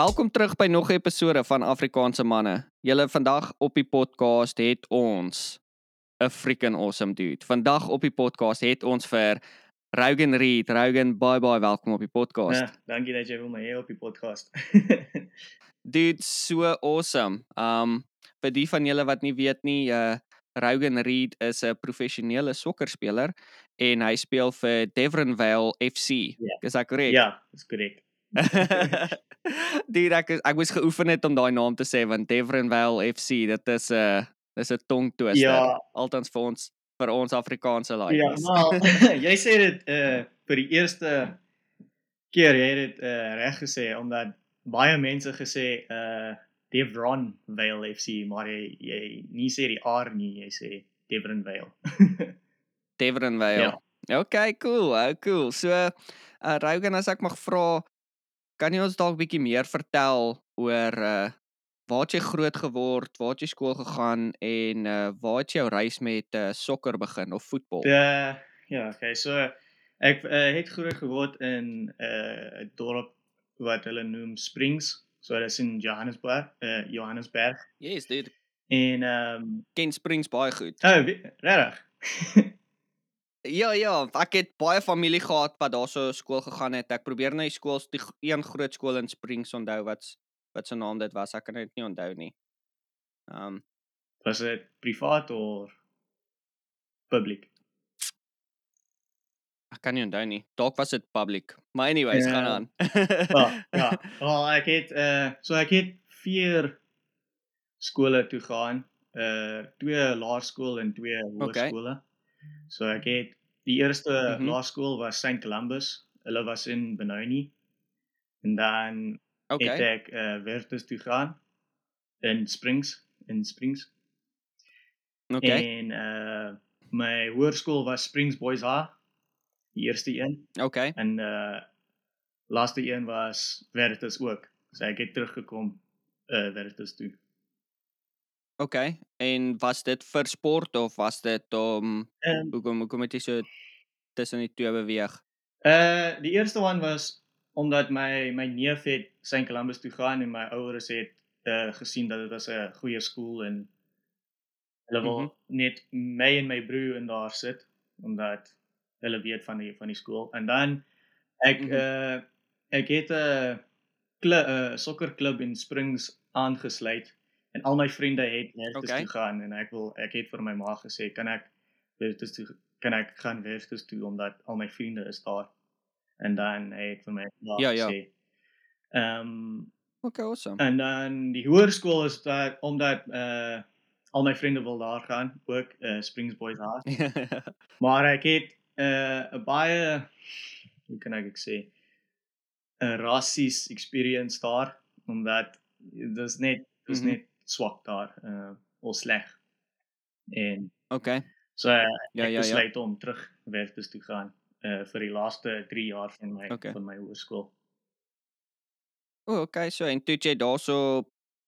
Welkom terug by nog 'n episode van Afrikaanse manne. Julle vandag op die podcast het ons 'n freaking awesome dude. Vandag op die podcast het ons vir Rogan Reed. Rogan, bye bye, welkom op die podcast. Ja, dankie dat jy wil my hê op die podcast. dude, so awesome. Um vir die van julle wat nie weet nie, uh Rogan Reed is 'n professionele sokkerspeler en hy speel vir Devonvale FC. Ja. Is ek korrek? ja, dis korrek. die ek ek moes geoefen het om daai naam te sê want Devonvale FC dit is 'n uh, dis 'n tongtwister Ja. altans vir ons vir ons Afrikaanse Ja, laies. maar jy sê dit uh vir die eerste keer jy het dit uh reg gesê omdat baie mense gesê uh Devron Vale FC, maar jy jy nie sê die R nie, jy sê Devon Vale. Devonvale. Ja. Okay, cool. Oh, cool. So uh Rogan as ek mag vra kan jy ons dalk bietjie meer vertel oor uh waar het jy groot geword, waar het jy skool gegaan en uh waar het jou reis met uh sokker begin of voetbal? Uh ja, okay, so ek uh, het groot geword in 'n uh, dorp wat hulle noem Springs. So dit is in Johannesburg, uh Johannesburg. Yes, dude. En ehm um, Ken Springs baie goed. oh, regtig. Ja ja, ek het baie familie gehad wat daarso skool gegaan het. Ek probeer nou die skool die een groot skool in Springs onthou wat wat se naam dit was. Ek kan dit nie onthou nie. Ehm um, Was dit privaat of publiek? ek kan nie onthou nie. Dalk was dit public. Maar anyways, Ja. gaan aan. Ja, ja. Wel, ek het uh so ek het vier skole toe gaan. Uh twee laerskool en twee hoërskole. So ek het die eerste mm. -hmm. laerskool was St Columbus. Hulle was in Benoni. En dan okay. het ek uh Wertes toe gaan in Springs, in Springs. Okay. En uh my hoërskool was Springs Boys High. Die eerste een. Okay. En uh laaste een was Veritas ook. So ek het teruggekom uh Veritas toe. Okay. En was dit vir sport of was dit om En hoekom hoekom het jy so tussen die twee beweeg? uh die eerste een was omdat my my neef het St Columbus toe gaan en my ouers het uh gesien dat dit was 'n goeie skool en hulle wil mm. -hmm. net my en my broer in daar sit omdat hulle weet van die van die skool. En dan ek mm -hmm. uh ek het 'n 'n sokkerklub in Springs aangesluit en al my vriende het Wertes Okay. toe gaan en ek wil ek het vir my ma gesê kan ek Wertes toe kan ek gaan Wertes toe omdat al my vriende is daar. En dan het vir my ma Ja, ja. gesê. Ehm um, Okay, awesome. en dan die hoërskool is dat omdat uh al my vriende wil daar gaan, ook uh Springs Boys High. Maar ek het uh 'n baie hoe kan ek ek sê 'n rassies experience daar omdat dis net dis Mhm. net swak daar uh of sleg. En okay. so uh, Ja, ek ja, ja. besluit om terug Wertes toe gaan uh vir die laaste 3 jaar van my Okay. van my hoërskool. O, oh, okay, so en toe jy daarso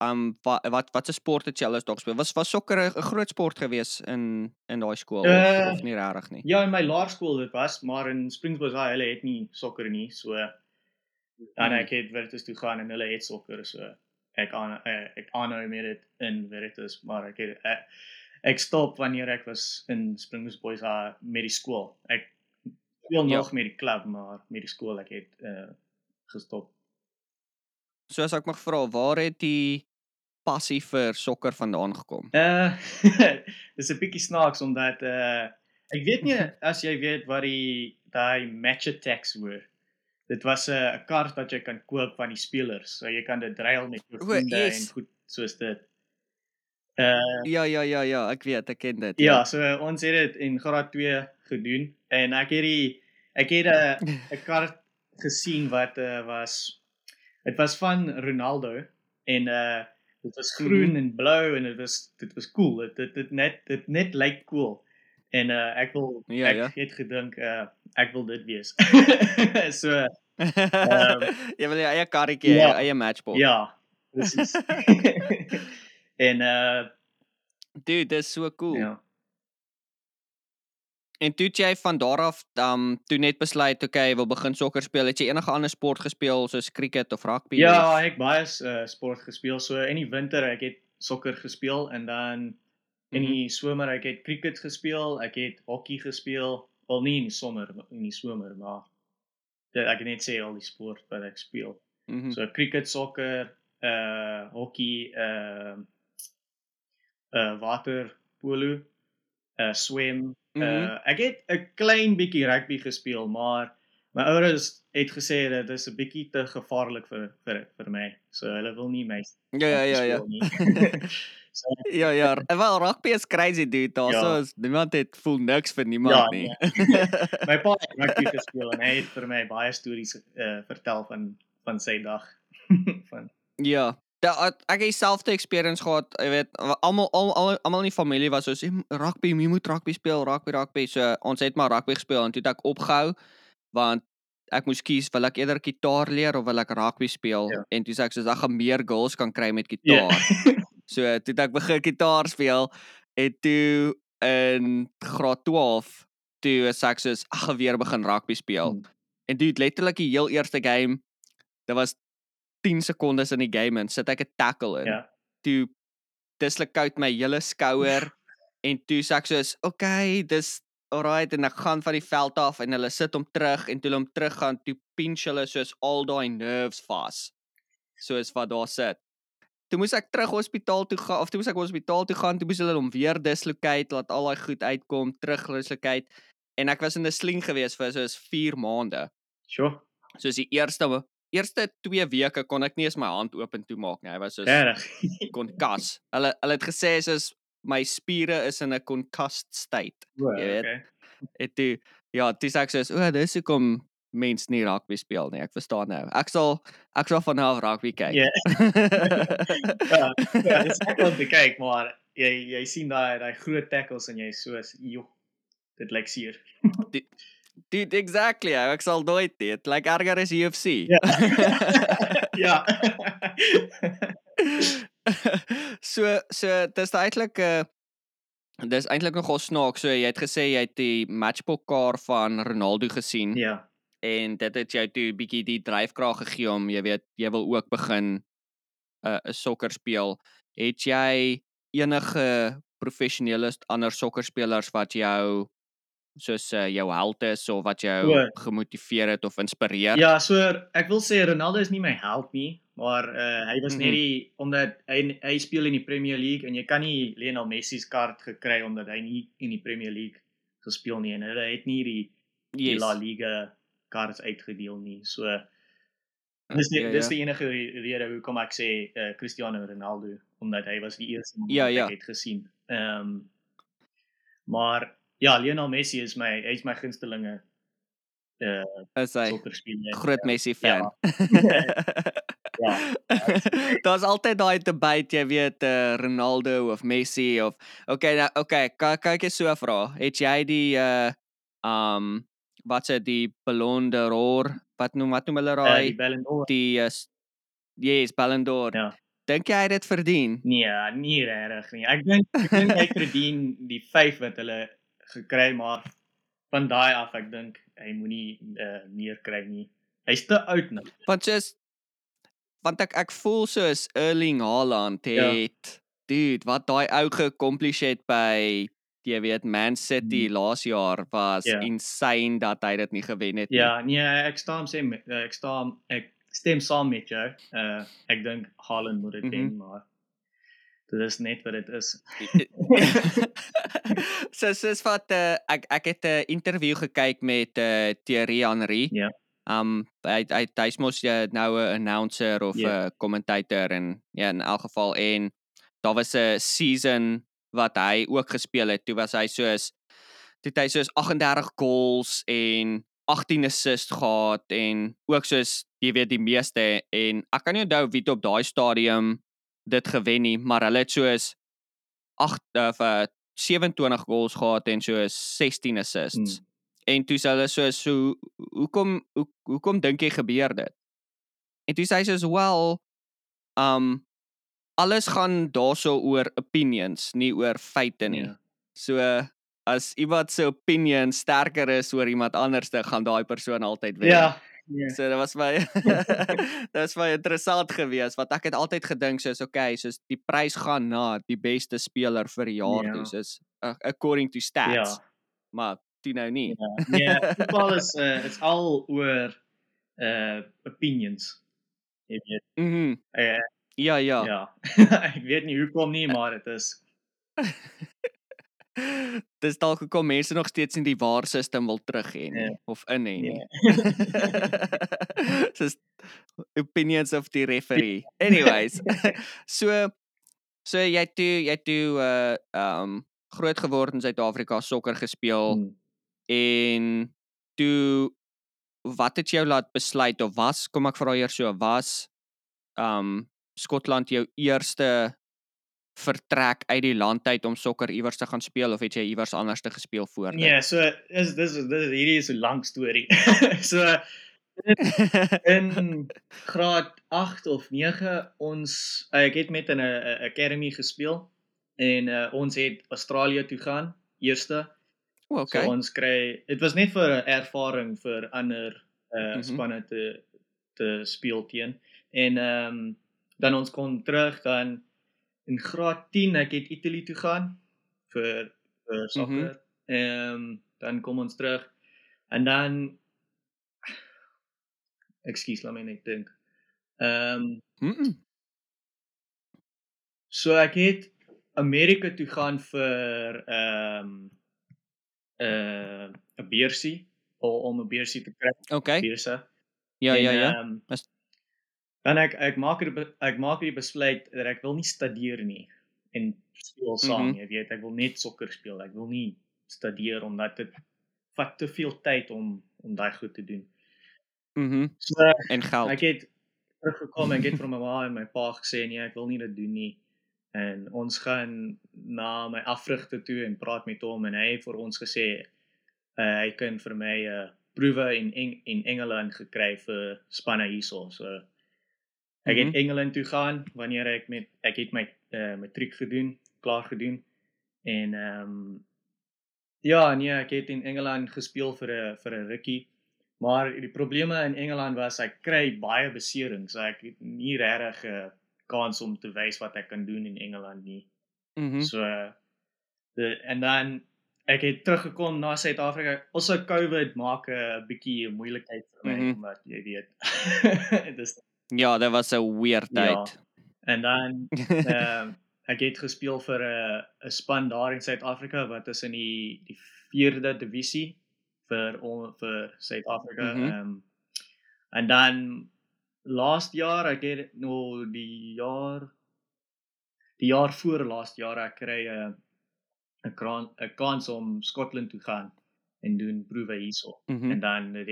um wat wat wat se sport het jy alles daar gespeel? Was was sokker 'n groot sport gewees in in daai skool Uh, of, of nie regtig nie? Ja, in my laerskool dit was, maar in Springsbos High hulle het nie sokker nie, so dan Hmm. ek het Veritas toe gaan en hulle het sokker, so ek aan eh, ek aanhou met dit in Veritas, maar ek het ek, ek stop wanneer ek was in Springbos Boys High met die skool. Ek speel Ja. nog met die klub, maar met die skool ek het uh, gestop. So as ek mag vra, waar het die passie vir sokker vandaan gekom? Uh dis 'n bietjie snaaks omdat uh ek weet nie as jy weet wat die daai match attacks were. Dit was 'n uh, kaart wat jy kan koop van die spelers. So jy kan dit ruil met jou vriende yes. en goed soos dit. Uh Ja, ja, ja, ja, ek weet, ek ken dit. ja, so uh, ons het dit in graad 2 gedoen en ek het die ek het 'n 'n kaart gesien wat uh, was dit was van Ronaldo en uh dit was groen Mhm. en blou en dit was dit was cool. Dit dit, dit net dit net lyk cool. En uh ek wil Ja, ek ja. het gedink uh ek wil dit wees. so jy wil jou eie karretjie, ja. jou eie matchball. ja, presies. en uh Dude, dis so cool. ja. En toe jy van daar af um toe net besluit, okay, wil begin sokker speel. Het jy enige ander sport gespeel soos cricket of rugby? Ja, of? ek baie uh, sport gespeel. So in die winter ek het sokker gespeel en dan in die somer ek het cricket gespeel, ek het hokkie gespeel. Wel nie in die somer, in die somer, maar ek kan net sê al die sport wat ek speel. Mm -hmm. So cricket, sokker, uh hokkie, uh uh waterpolo, uh swem. Mm. -hmm. Uh ek het 'n klein bietjie rugby gespeel, maar my ouers het gesê dit is 'n bietjie te gevaarlik vir vir vir my. So hulle wil nie my Ja ja ja ja. so, Ja ja, en wel rugby is crazy dude. Daarso Ja. is niemand het voel niks vir niemand Ja, nie. my pa het rugby gespeel en hy het vir my baie stories uh vertel van van sy dag van Ja. Da, ek het dieselfde experience gehad, jy weet, almal al, al, almal in die familie was so, "Hey, rugby, jy moet rugby speel, rugby, rugby." So ons het maar rugby gespeel en toe het ek opgehou want ek moes kies wil ek eerder gitaar leer of wil ek rugby speel Ja. en toe sê ek soos ek gaan meer goals kan kry met Ja. gitaar. So toe ek begin gitaar speel en toe in graad 12 toe sê ek soos ag gaan weer begin rugby speel. Hmm. En toe letterlik die heel eerste game dit was 10 sekondes in die game en sit ek 'n tackle in. Ja. Toe dislocaat my hele skouer en toe sê ek soos okay, dis alright en ek gaan van die veld af en hulle sit hom terug en toe hulle hom teruggaan toe pinch hulle soos al daai nerves vas. Soos wat daar sit. Toe moes ek terug hospitaal toe gaan of toe moes ek hospitaal toe gaan, toe moes hulle hom weer dislocate laat al daai goed uitkom, terug dislocate en ek was in 'n sling gewees vir soos 4 maande. Sure. Soos die eerste eerste 2 weke kon ek nie eens my hand oop en toe maak nie. Hy was soos Regtig. konkas. Hulle hulle het gesê soos my spiere is in 'n concussed state. Wow, Jy weet. okay. En toe ja, dis ek soos o, dis hoekom mens nie rugby speel nie. Ek verstaan nou. Ek sal ek sal van af rugby kyk. Ja. ja, ja, dis ek om te kyk, maar jy jy sien daai daai groot tackles en jy soos joh, dit lyk seer. Dude, exactly. ou, Ek sal nooit dit. Like erger is UFC. Ja. ja. so so dis eintlik 'n uh, dis eintlik nogal snaaks. So jy het gesê jy het die matchbook kar van Ronaldo gesien ja. En dit het jou toe bietjie die dryfkrag gegee om jy weet jy wil ook begin 'n uh, 'n sokker speel. Het jy enige professionele ander sokkerspelers wat jou soos uh, jou held is of wat jou O. gemotiveer het of inspireer? Ja, so ek wil sê Ronaldo is nie my held nie, maar uh, hy was Mhm. net die omdat hy hy speel in die Premier League en jy kan nie Lionel Messi se kaart gekry omdat hy nie in die Premier League gespeel nie en hulle het nie die, die Yes. La Liga kaarte uitgedeel nie. So dis die, Ja, dis ja. die enige re- rede hoekom ek sê uh, Cristiano Ronaldo omdat hy was die eerste Ja, wat ja. ek het gesien. Ehm um, maar ja, Lionel Messi is my hy's my gunstelinge uh is hy sokkerspeler. groot Messi fan. Ja. Daar's altyd daai debate, jy weet, uh, Ronaldo of Messi of okay, nou okay, kan ek so vra? Het jy die uh um wat sê die Ballon d'Or? Wat noem wat noem hulle Uh, daai die Ballon d'Or. die uh, yes, Ballon d'Or. Ja. Dink jy hy het dit verdien? Nee, nie regtig nie. Ek dink ek dink hy verdien die 5 wat hulle gekry maar van daai af ek dink hy moenie uh, meer kry nie. Hy's te oud nou. Want soos want ek ek voel soos Erling Haaland Ja. het dude, wat daai ou geaccomplish het by jy weet Man City Hmm. laas jaar was Ja. insane dat hy dit nie gewen het nie. Ja, nee, ek staan sê ek staan ek stem saam met jou. Uh ek dink Haaland moet dit Mhm. wen, maar dit is net wat dit is. so soos wat uh, ek ek het 'n interview gekyk met uh, Thierry Henry. Ja. Um hy hy hy's mos uh, nou 'n announcer of 'n Ja. uh, commentator en ja in elk geval en daar was 'n season wat hy ook gespeel het. Toe was hy soos toe het hy soos 38 goals en 18 assists gehad en ook soos jy weet die meeste en ek kan nie onthou wie op daai stadium dit gewen nie, maar hulle het soos 8 of uh, 27 goals gehad en so 16 assists. Hmm. En toe sê hulle so so hoekom hoe, hoekom dink jy gebeur dit? En toe sê hy soos well um alles gaan daarso oor opinions, nie oor feite nie. Ja. So as iemand se opinion sterker is oor iemand anders, dan gaan daai persoon altyd wen. Ja. Ja. So dit was my dit was my interessant geweest wat ek het altyd gedink soos okay, soos die prys gaan na die beste speler vir die jaar Ja. toe, soos uh, according to stats. Ja. Maar toe nou nie. Ja. Nee, voetbal is uh is al oor uh opinions. Jy weet. Mhm. Uh, Ja, ja. ja. ek weet nie hoekom nie, maar dit is Dis dalk gekom mense nog steeds in die waar system wil terug hê nie Ja. of in hê nie. nee. Soos opinions of die referee. Anyways. so so jy toe jy toe uh um groot geword in Suid-Afrika sokker gespeel Hmm. en toe wat het jou laat besluit of was kom ek vra eers so was um Skotland jou eerste vertrek uit die land uit om sokker iewers te gaan speel of het jy iewers anders te gespeel voor? Nee, so is dis dis hierdie is 'n lang storie. so in graad 8 of 9 ons ek het met 'n academy gespeel en uh, ons het Australië toe gaan eerste. O, okay. So ons kry dit was net vir 'n ervaring vir ander uh mm -hmm. spanne te te speel teen. En ehm um, dan ons kon terug dan in graad 10 ek het Italië toe gaan vir vir sokker. Ehm um, dan kom ons terug en dan Ekskuus, laat my net dink. Ehm um, Mm -mm. so ek het Amerika toe gaan vir ehm um, 'n uh, 'n beursie om 'n beursie te kry, Okay. beurse. Ja, ja, ja. ehm, Is- dan ek ek maak be- ek maak die besluit dat ek wil nie studeer nie en speel saam, Mhm. jy weet, ek wil net sokker speel. Ek wil nie studeer omdat dit vat te veel tyd om om daai goed te doen. Mhm. So En geld. ek het teruggekom, ek het vir my ma en my pa gesê nee, ek wil nie dit doen nie. En ons gaan na my afrigter toe en praat met hom en hy het vir ons gesê uh, hy kan vir my 'n uh, proewe in Eng in Engeland gekry vir spanne hierso. So ek het Mhm. Engeland toe gaan wanneer ek met ek het my uh, matriek gedoen, klaar gedoen. En ehm um, ja, nee, ek het in Engeland gespeel vir 'n vir 'n rukkie. Maar die probleme in Engeland was ek kry baie beserings. So ek het nie regtig 'n kans om te wys wat ek kan doen in Engeland nie. Mhm. So de en dan ek het teruggekom na Suid-Afrika. Also COVID maak 'n bietjie 'n moeilikheid vir my Mhm. omdat jy weet. Dis Ja, dit was 'n weird Ja. tyd. en dan ehm ek het gespeel vir 'n 'n span daar in Suid-Afrika wat is in die die 4de divisie vir vir Suid-Afrika. Ehm Mhm. en dan laas jaar ek het nou die jaar die jaar voor laas jaar ek kry 'n 'n kraan 'n kans om Skotland toe gaan en doen proewe hierso. Mhm. En dan het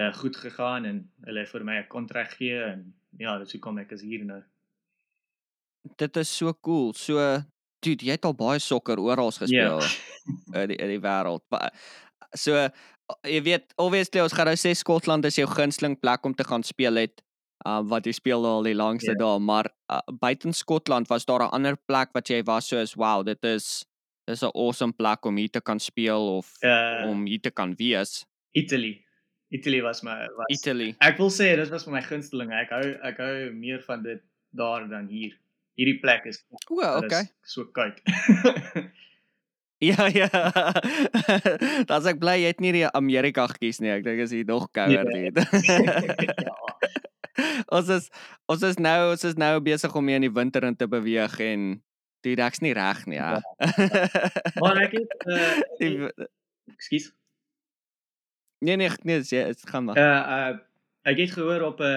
uh, goed gegaan en hulle vir my 'n kontrak gee en ja, dis hoekom ek is hier nou. Dit is so cool. So dude, jy het al baie sokker oral Ja. gespeel in die in die wêreld. So jy weet, obviously ons gaan nou sê Skotland is jou gunsteling plek om te gaan speel het. Um wat jy speel al die langste Ja. daar, maar uh, buiten Skotland was daar 'n ander plek wat jy was soos wow, dit is dis 'n awesome plek om hier te kan speel of Uh, om hier te kan wees. Italy. Italy was my was Italy. Ek wil sê dit was my gunsteling. Ek hou ek hou meer van dit daar dan hier. Hierdie plek is O, dit okay. is so koud. Ja ja. Daar's ek bly jy het nie die Amerika gekies nie. Ek dink is hier nog kouer Ja. dit. ja. ons is ons is nou ons is nou besig om hier in die winter in te beweeg en dit ek's nie reg nie, ja. Maar ek het uh, ekskuus. Nee nee nee, jy dit gaan maar. Uh uh ek het gehoor op 'n uh,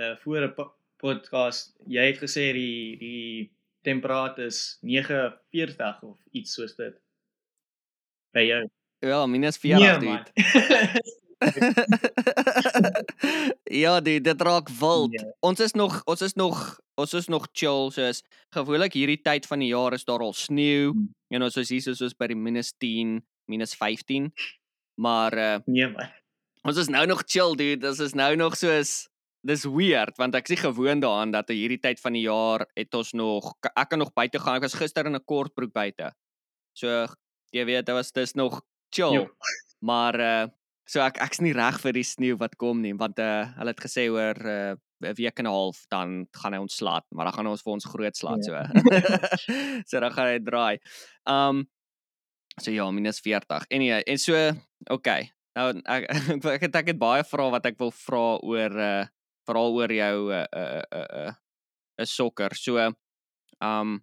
uh, voor 'n po podcast, jy het gesê die die temperatuur is 49 of iets soos dit. By jou. Wel, minus 40 nee, dude. ja, die dit raak wild. Ja. Ons is nog ons is nog ons is nog chill soos gewoonlik hierdie tyd van die jaar is daar al sneeu. Hmm. You know, soos hier soos by die minus 10, minus 15. Maar uh, nee man. ons is nou nog chill dude. Dit is nou nog soos dis weird want ek is nie gewoond daaraan dat hierdie tyd van die jaar het ons nog ek kan nog buite gaan. Ek was gister in 'n kortbroek buite. So jy weet, dit was dis nog chill. Jo. Maar uh so ek ek's nie reg vir die sneeu wat kom nie, want uh hulle het gesê oor uh 'n week en 'n half dan gaan hy ons slaat, maar dan gaan ons vir ons groot slaat so. so dan gaan hy draai. Um so ja, minus 40. Anyway, en so okay. Nou ek ek, ek, het, ek het baie vrae wat ek wil vra oor uh veral oor jou uh uh uh uh 'n sokker. So um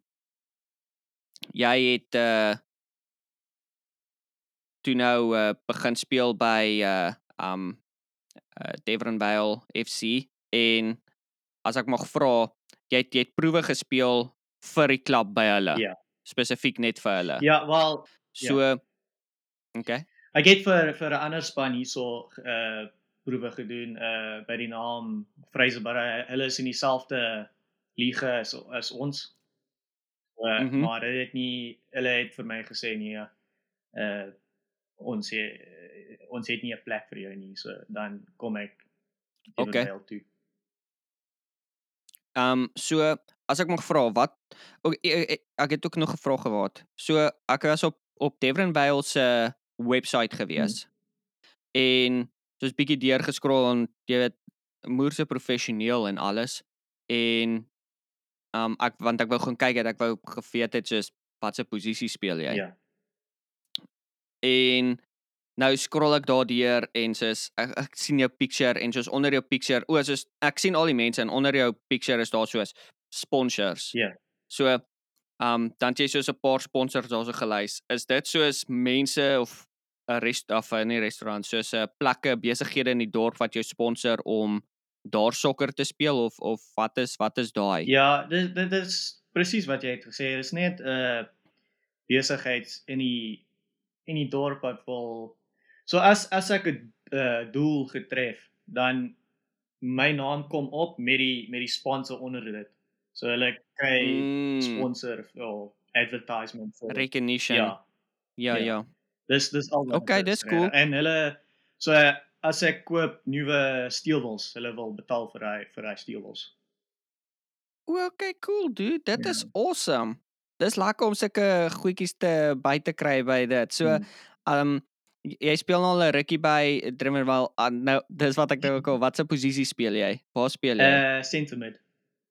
jy het uh toe nou uh begin speel by uh um uh Devon Vale FC en as ek mag vra, jy het, jy het proewe gespeel vir die klub by hulle. Ja. Spesifiek net vir hulle. Ja, wel So okay. ek het vir vir 'n ander span hierso uh proewe gedoen uh by die naam Fraserburgh. Hulle is in dieselfde liga as as ons. Uh, Mhm. maar hulle het nie hulle het vir my gesê nee uh ons het, ons het nie 'n plek vir jou nie so dan kom ek Okay. Toe. Ehm um, so as ek mag vra wat ook, ek, ek, ek het ook nog 'n vraag gehad. So ek was op op Devon Vale se webwerf gewees. Hmm. En soos bietjie deur geskrol en jy weet moerse professioneel en alles. En um, ek want ek wou gaan kyk het ek wou geweet het soos wat se posisie speel jy. Ja. En nou scroll ek daardeur en soos ek, ek sien jou picture en soos onder jou picture, o, soos ek sien al die mense en onder jou picture is daar soos sponsors. Ja. So ehm um, dan het jy soos 'n paar sponsors daarso gelys. Is dit soos mense of 'n rest of 'n nie restaurant soos 'n plekke besighede in die dorp wat jou sponsor om daar sokker te speel of of wat is wat is daai? Ja, dit dit is presies wat jy het gesê. Dit is net 'n uh, besigheid in die in die dorp wat wil So as as ek 'n uh, doel getref, dan my naam kom op met die met die sponsor onder dit. So hulle kry Mm, sponsor of advertisement vir recognition. Ja, ja. ja. ja. dis dis al. Okay, dis cool. En hulle so as ek koop nuwe steelwils, hulle wil betaal vir hy vir hy steelwils. O, okay, cool dude. Dit Ja. is awesome. Dis lekker om sulke goedjies te by te kry by dit. So, Mm. um jy speel nou al 'n rukkie by Drummerwell. Uh, nou, dis wat ek dink ook. Wat se posisie speel jy? Waar speel jy? Uh center mid.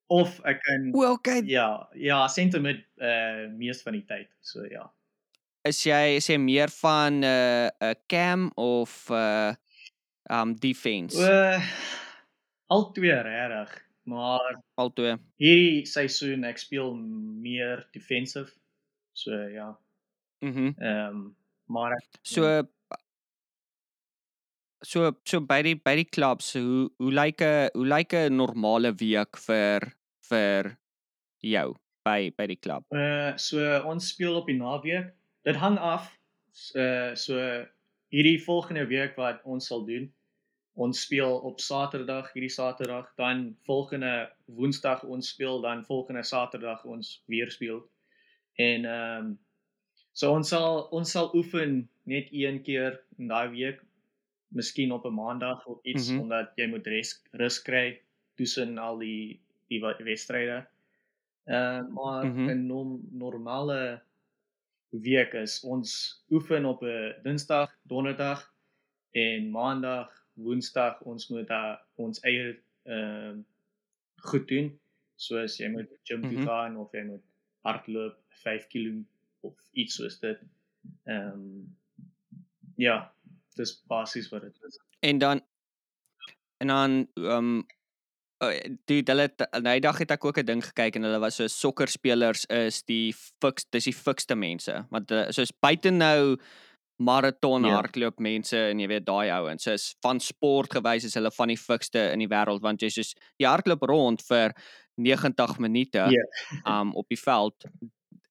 Of ek kan o, okay. ja, ja, center mid uh mees van die tyd. So ja. Is jy is jy meer van 'n uh, 'n cam of uh um defense? Uh al twee regtig, maar Al twee. hierdie seisoen ek speel meer defensive. So ja. Mhm. Ehm um, maar ek, So so so by die by die clubs hoe hoe lyk 'n hoe lyk 'n normale week vir vir jou by by die klub? uh so ons speel op die naweek. Dit hang af uh so hierdie volgende week wat ons sal doen. Ons speel op Saterdag, hierdie Saterdag, dan volgende Woensdag ons speel, dan volgende Saterdag ons weer speel. En ehm um, so ons sal ons sal oefen net een keer in daai week, miskien op 'n Maandag of iets mm -hmm. omdat jy moet rus rus kry tussen al die die wedstryde. Uh, maar mm -hmm. 'n norm, normale week is ons oefen op 'n Dinsdag, Donderdag en Maandag, Woensdag ons moet daar ons eie ehm uh, goed doen. Soos jy moet gym toe Mhm. gaan of jy moet hardloop 5 km of iets soos dit. Ehm um, ja, dis basies wat dit is. En dan en dan ehm um, die hulle het- nou die dag het ek ook 'n ding gekyk en hulle was so sokkerspelers is die fiks dis die fikste mense want uh, soos buite nou maraton Ja. hardloop mense en jy weet daai ouens soos van sport gewys is hulle van die fikste in die wêreld want jy soos jy hardloop rond vir 90 minute Ja. um op die veld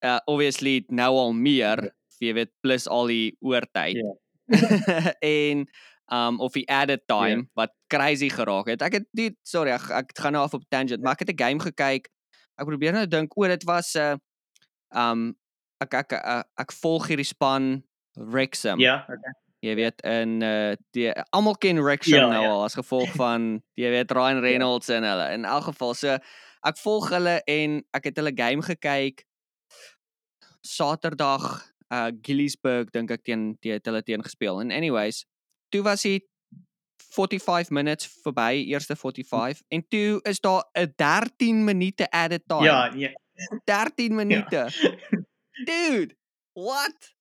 uh, obviously nou al meer Ja. jy weet plus al die oortyd Ja. en um of die added time Ja. wat crazy geraak het. Ek het nie sorry, ek, ek gaan nou af op tangent, maar ek het 'n game gekyk. Ek probeer nou dink, o, dit was 'n uh, um ek ek ek, ek volg hierdie span Wrexham. Ja, okay. Jy weet in uh die almal ken Wrexham Ja, nou ja. al as gevolg van jy weet Ryan Reynolds en hulle. In elk geval so ek volg hulle en ek het hulle game gekyk Saterdag uh Gilliesburg dink ek teen het hulle teen gespeel. En anyways, toe was hy 45 minutes verby, eerste 45 en toe is daar 'n 13 minute added time. Ja, ja. 13 minute. Dude, what?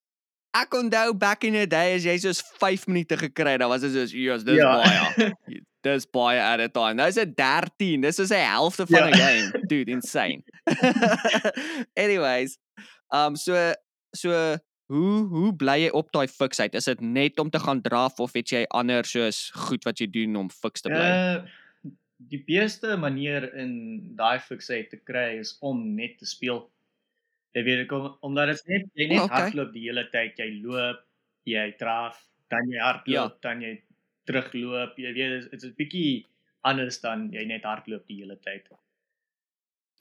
Ek onthou back in the day as jy soos 5 minute gekry, dan was dit soos, "Yes, dis Ja. baie." Dis baie at a time. Nou is dit 13. Dis is 'n helfte van 'n Ja. game. Dude, insane. Anyways, um so so hoe hoe bly jy op daai fiksheid? Is dit net om te gaan draf of het jy ander soos goed wat jy doen om fiks te bly? Uh die beste manier in daai fiksheid te kry is om net te speel. Jy weet ek om, omdat dit net jy net oh, okay. hardloop die hele tyd, jy loop, jy draf, dan jy hardloop, ja. dan jy terugloop. Jy weet dit is 'n bietjie anders dan jy net hardloop die hele tyd.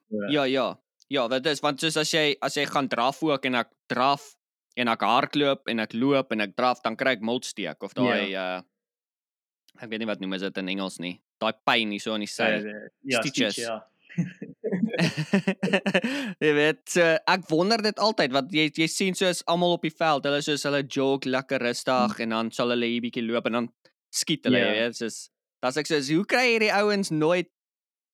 So, Ja, ja. Ja, dit is want soos as jy as jy gaan draf ook en ek draf en ek hardloop en ek loop en ek draf, dan kry ek moltsteek of daai uh ek weet nie wat noem is dit in Engels nie. Daai pyn hier so aan die sy. uh, ja, Stitches. stitch, ja. jy weet, so, ek wonder dit altyd want jy jy sien soos almal op die veld, hulle soos hulle jog lekker rustig en dan sal hulle hier bietjie loop en dan skiet hulle, Ja. jy weet, soos dan's ek soos hoe kry hierdie ouens nooit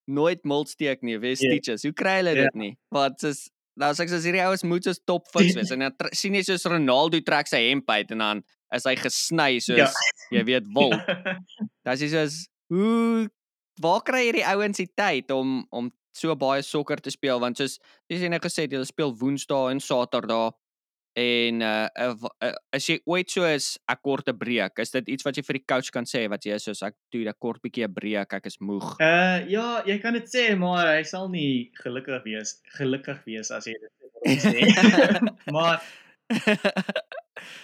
nooit moltsteek nie, weet Ja. stitches. Hoe kry hulle Ja. dit nie? Want soos dan sê ek soos hierdie ouens moet soos top fiks wees en dan sien jy soos Ronaldo trek sy hemp uit en dan is hy gesny soos Ja. jy weet wil. Dan is soos hoe waar kry hierdie ouens die tyd om om so baie sokker te speel want soos jy sê net gesê het, hulle speel Woensdae en Saterdae en uh, as jy ooit so is 'n korte breek, is dit iets wat jy vir die coach kan sê wat jy is soos ek doen 'n kort bietjie 'n breek, ek is moeg. Uh ja, jy kan dit sê, maar hy sal nie gelukkig wees gelukkig wees as jy dit sê. maar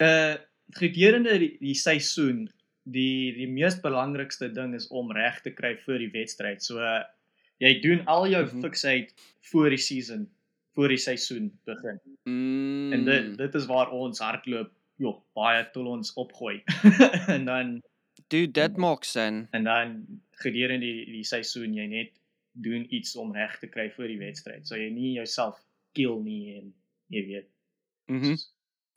uh gedurende die, die seisoen, die die mees belangrikste ding is om reg te kry vir die wedstryd. So uh, jy doen al jou Mhm. fiksheid voor die season, voor die seisoen begin. mm, En dit dit is waar ons hardloop, joh, baie tot ons opgooi. en dan dude, dit maak sin. en dan gedurende die die seisoen jy net doen iets om reg te kry vir die wedstryd. So jy nie jouself kill nie en jy weet. Mhm.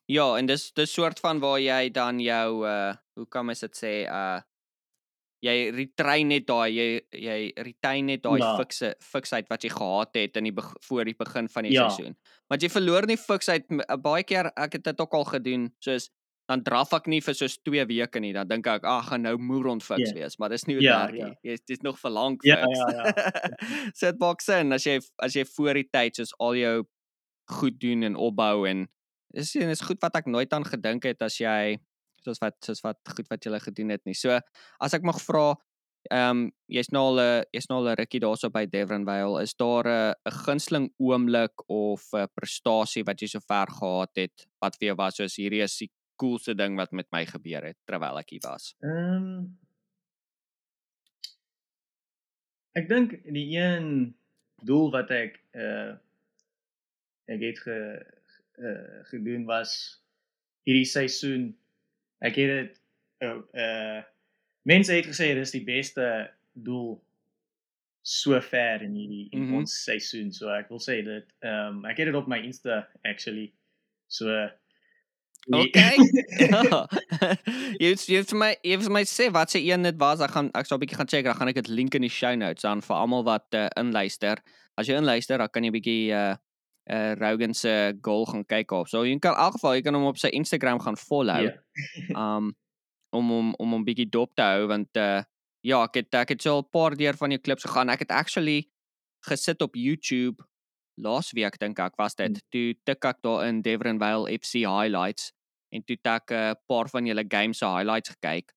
Ja, en dis dis soort van waar jy dan jou uh hoe kan mens dit sê uh jy retrain net daai jy jy retain net daai Ja. fikse fiksheid wat jy gehad het in die voor die begin van die Ja. seisoen. Want jy verloor nie fiksheid uh, baie keer ek het dit ook al gedoen soos dan draf ek nie vir soos 2 weke nie dan dink ek ag gaan nou moeron fiks Ja. wees maar dis nie hoe Ja, dit ja. werk nie. Jy dis nog vir lank Ja, fiks. ja, ja. so dit maak sin as jy as jy voor die tyd soos al jou goed doen en opbou en dis en is goed wat ek nooit aan gedink het as jy soos wat soos wat goed wat jy gedoen het nie. So as ek mag vra, ehm um, jy's nou al 'n jy's nou al 'n rukkie daarso by Devonvale, is daar 'n 'n gunsteling oomblik of 'n prestasie wat jy sover gehad het wat vir jou was soos hierdie is die coolste ding wat met my gebeur het terwyl ek hier was? Ehm um, Ek dink die een doel wat ek uh ek het ge uh gedoen was hierdie seisoen. Ek het dit uh, uh mense het gesê dis die beste doel sover in hierdie in mm -hmm. ons seisoen. So ek wil sê dit ehm um, ek het dit op my Insta actually. So Okay. ja. jy het- jy het vir my jy het vir my sê wat se een dit was. Ek gaan ek sal 'n bietjie gaan check, dan gaan ek dit link in die show notes aan vir almal wat uh, inluister. As jy inluister, dan kan jy bietjie uh uh Rogan se goal gaan kyk op. So jy kan in elk geval jy kan hom op sy Instagram gaan follow. Ja. um om om om hom bietjie dop te hou want uh ja, ek het ek het so 'n paar deur van jou klips gegaan. Ek het actually gesit op YouTube laasweek dink ek was dit. Hmm. Toe tik ek daar in Devonvale FC highlights en toe ek 'n uh, paar van julle game se highlights gekyk.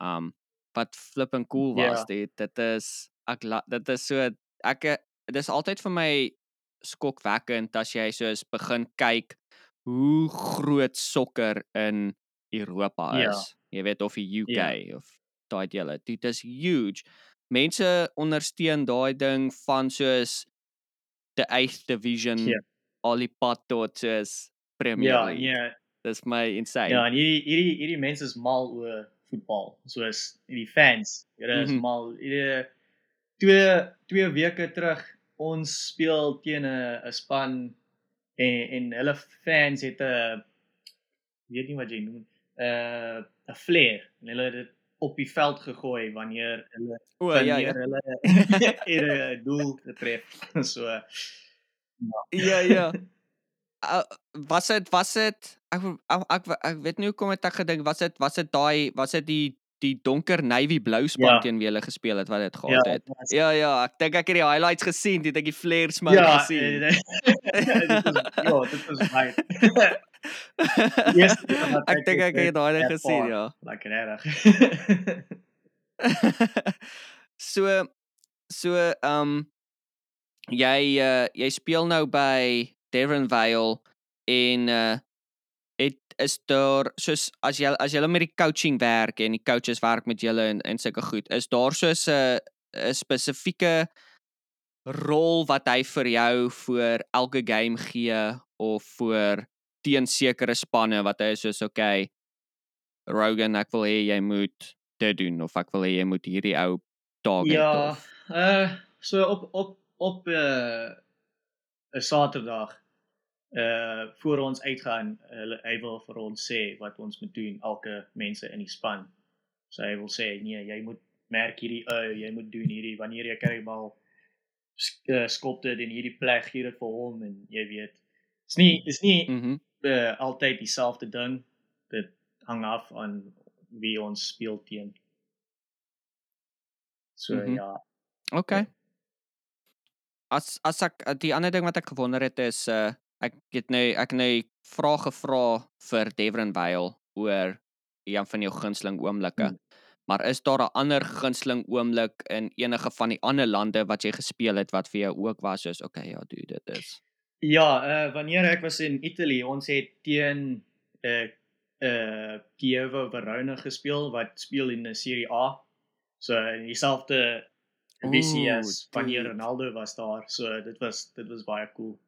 Um wat flipping cool was Ja. dit. Dit is ek dit is so ek eh, dit is altyd vir my skokwekkend as jy soos begin kyk hoe groot sokker in Europa Ja. is. Jy weet of die UK Ja. of daai dele. Dit is huge. Mense ondersteun daai ding van soos the 8th division Ja. al die pad tot soos Premier Ja, League. ja, Dis my insane. Ja, en hierdie hierdie hierdie mense is mal oor voetbal, soos die fans. Hulle is Mhm. mal. Hierdie twee twee weke terug ons speel teen 'n 'n span en en hulle fans het 'n weet nie wat jy noem uh 'n flare en hulle het dit op die veld gegooi wanneer hulle O wanneer ja ja. hulle het 'n doel getref. So Ja ja. Uh, was dit was dit ek ek, ek ek weet nie hoekom het ek gedink was dit was dit daai was dit die die donker navy blou span Ja. teen wie hulle gespeel het wat dit ja, gehad het. dit was- Ja ja, ek dink ek het die highlights gesien, dit ek die flare smoke ja, gesien. eh, dit was ja, dit was baie. Wat ek dink ek het daai gesien ja. Lekker reg. so so ehm um, jy uh, jy speel nou by Devon Vale en uh het is daar soos as jy as jy met die coaching werk en die coaches werk met julle en en sulke goed is daar soos 'n 'n spesifieke rol wat hy vir jou vir elke game gee of vir teen sekere spanne wat hy soos okay Rogan ek wil hê jy moet dit doen of ek wil hê jy moet hierdie ou target ja, of uh so op op op 'n uh, 'n Saterdag uh voor ons uitgaan, hulle hy wil vir ons sê wat ons moet doen, elke mense in die span. So hy wil sê nee, jy moet merk hierdie ou, jy moet doen hierdie wanneer jy kry bal sk- uh, skop dit in hierdie plek gee dit vir hom en jy weet. Dis nie dis nie. Mm uh, altyd dieselfde ding. Dit hang af aan wie ons speel teen. So Mhm. ja. Okay. As as ek uh, die ander ding wat ek gewonder het is uh ek het nou ek het nou vrae gevra vir Devon Vale oor een van jou gunsteling oomblikke. Hmm. Maar is daar 'n ander gunsteling oomblik in enige van die ander lande wat jy gespeel het wat vir jou ook was soos okay ja, dude, dit is. Ja, uh wanneer ek was in Italië, ons het teen uh uh Chievo Verona gespeel wat speel in die Serie A. So in dieselfde divisie as wanneer. Ronaldo was daar. So dit was dit was baie cool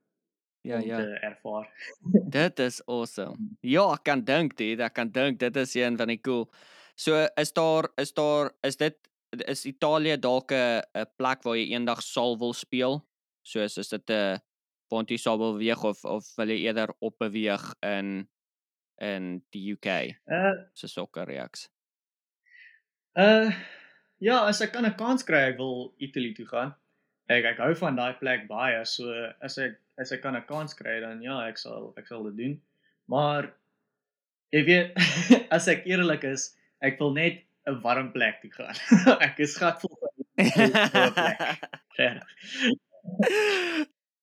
Ja ja. te ervaar. Dit is awesome. Ja, ek kan dink dit, ek kan dink dit is een van die cool. So is daar is daar is dit is Italië dalk 'n 'n plek waar jy eendag sal wil speel? Soos is dit 'n want jy sal wil beweeg of of wil jy eerder opbeweeg in in die UK Uh se sokkerreeks? uh ja, as ek kan 'n kans kry, ek wil Italië toe gaan. Ek ek hou van daai plek baie, so as ek as ek kan 'n kans kry dan ja, ek sal ek sal dit doen. Maar jy weet, as ek eerlik is, ek wil net 'n warm plek toe gaan. ek is gatvol van die koue plek.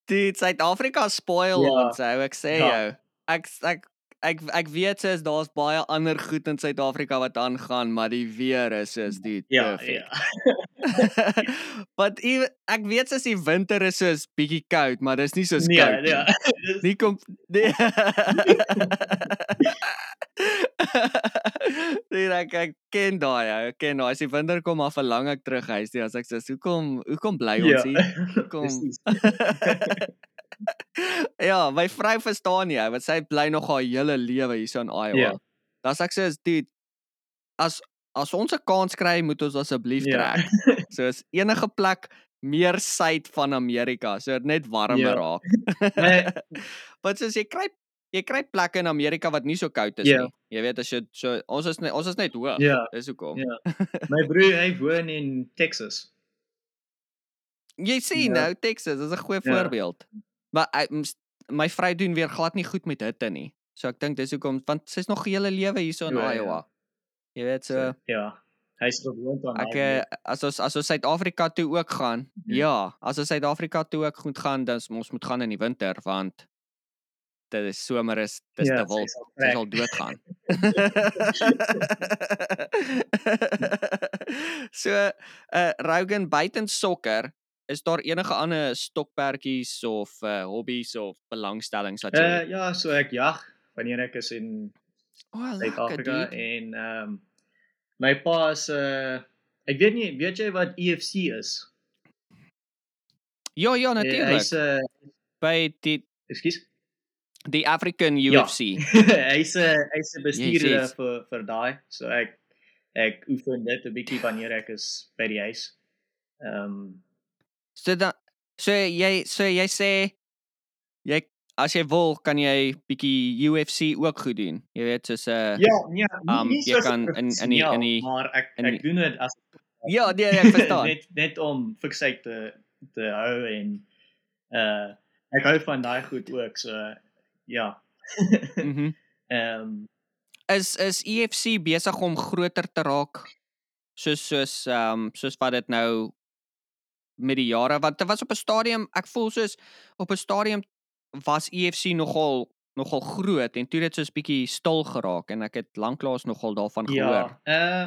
Dude, Suid-Afrika spoil Ja. ons, ou, ek sê Ja. jou. Ek ek ek ek weet soos daar's baie ander goed in Suid-Afrika wat aangaan, maar die weer is soos die Ja, perfect. ja. Want ek weet soos die winter is soos bietjie koud, maar dis nie soos Nee, koud ja. nie. Dis- Nie kom nee. Nee, ek, ek ken daai, ek ken daai. As die winter kom af verlang ek terug huis toe as ek sê, "Hoekom hoekom bly ons Ja. hier?" Kom. Presies. ja, my vrou verstaan nie, want sy bly nog haar hele lewe hier so in Iowa. Ja. Dan sê ek sê, "Dude, as as ons 'n kans kry, moet ons asseblief Ja. trek." Soos enige plek meer suid van Amerika, so dit net warmer Ja. raak. Nee. Want soos jy kry jy kry plekke in Amerika wat nie so koud is Ja. nie. Jy weet as jy so ons is net ons is net hoog. Ja. Dis hoekom. Ja. My broer hy woon in Texas. Jy sien Ja. nou Texas is 'n goeie Ja. voorbeeld. Maar hy, my vrou doen weer glad nie goed met hitte nie. So ek dink dis hoekom want sy's nog hele lewe hierso in Ja, ja. Jy weet so So, ja. Hy's gewoond aan ek eh, as ons as ons Suid-Afrika toe ook gaan. Mhm. Ja, as ons Suid-Afrika toe ook moet gaan, dan ons moet gaan in die winter want dit is somer is dis Ja, te wild. sal Sy trek. sal doodgaan. so uh Rogan buiten sokker, is daar enige ander stokperdjies of uh hobbies of belangstellings wat jy Uh ja, so ek jag wanneer ek is in O, oh, Suid-Afrika dude. en ehm um, my pa is uh ek weet nie, weet jy wat EFC is? Ja, ja, Eh, natuurlik. Hy's uh By die ekskuus. die African Ja. UFC. hy's 'n hy's 'n bestuurder yes. vir vir daai. So ek ek oefen dit 'n bietjie wanneer ek is by die huis. Ehm um, So dan so jy so jy sê jy as jy wil, kan jy bietjie UFC ook goed doen. Jy weet soos 'n uh, Ja, nee, nie, Um, nie jy kan in- in die- in die- maar ek in ek doen dit as Ja, nee, ek verstaan. net net om fiksheid te te hou en uh ek hou van daai goed ook so ja. Mhm. Ehm Is is UFC besig om groter te raak soos soos ehm um, soos wat dit nou met die jare want dit was op 'n stadium ek voel soos op 'n stadium was UFC nogal nogal groot en toe dit soos bietjie stil geraak en ek het lanklaas nogal daarvan gehoor. ja. Uh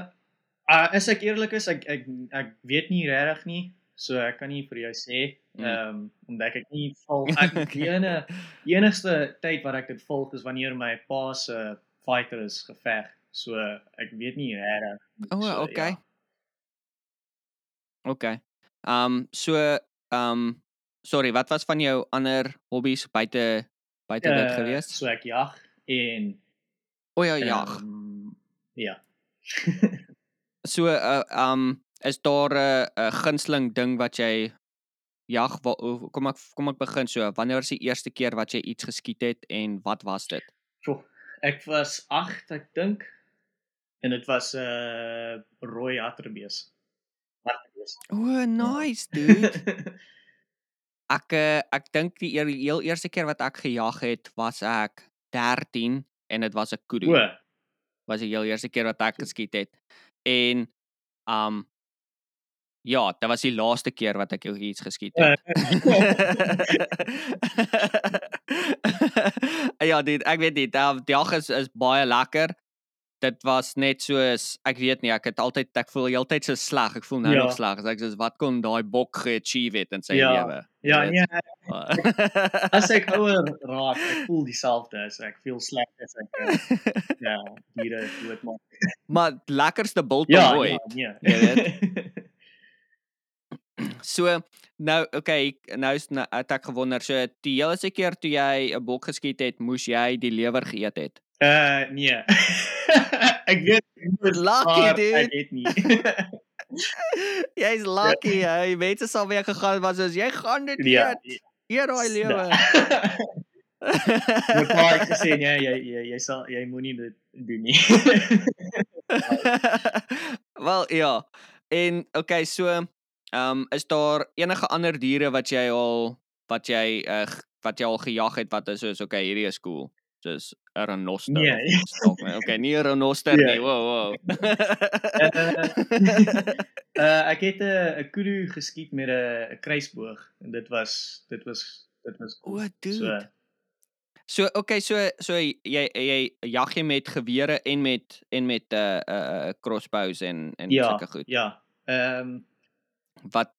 uh as ek eerlik is, ek ek ek weet nie regtig nie. So ek kan nie vir jou sê Mm. ehm um, omdat ek nie volg ek die ene die enigste tyd wat ek dit volg is wanneer my pa se fighter is geveg. So ek weet nie regtig. O, so, okay. Ja. Okay. Ehm um, so ehm um, sorry, wat was van jou ander hobbies buite buite dit Eh, gewees? So ek jag en O ja, jag. ehm, ja. So uh um is daar 'n 'n gunsteling ding wat jy jag wa- hoe- kom ek kom ek begin so wanneer was die eerste keer wat jy iets geskiet het en wat was dit? Sjoe, ek was 8, ek dink. En dit was 'n uh, rooi hatterbees. Hatterbees. O, nice dude. Ek uh, ek dink die eer, heel eerste keer wat ek gejag het was ek 13 en dit was 'n kudu. O, Was die heel eerste keer wat ek geskiet het. En um ja, dit was die laaste keer wat ek iets geskiet het. ja, dit ek weet nie, die jag is is baie lekker. Dit was net soos ek weet nie, ek het altyd ek voel heeltyd so sleg. Ek voel nou Ja. nog sleg. As ek soos wat kon daai bok ge-achieve het in sy Ja. lewe. ja, weet. nee, Maar- as ek ouer raak, ek voel dieselfde as ek veel sleg as ek uh, ja, diere doodmaak. maar lekkerste bult Ja, ooit. ja, Jy nee. So nou okay, nou is nou, het ek gewonder so die hele keer toe jy 'n bok geskiet het, moes jy die lewer geëet het. Uh nee. ek weet ek moet, Lucky, maar dude. Ek het nie. Jy's lucky, ja. hy. Mense sal weer gegaan was soos jy gaan dit ja. eet. Eet daai lewer. My pa het gesê nee, jy jy jy sal jy moenie dit doen nie. Wel ja. En okay, so ehm um, is daar enige ander diere wat jy al wat jy uh, wat jy al gejag het wat is soos okay, hierdie is cool. Soos 'n renoster. Nee. nee. Okay, nie 'n renoster Ja. nie. Wow, wow. uh ek het 'n 'n kudu geskiet met 'n 'n kruisboog en dit was dit was dit was o, So dude. So okay, so so jy jy jag jy met gewere en met en met 'n uh, 'n uh, crossbows en en ja, sulke goed. ja. Ehm Wat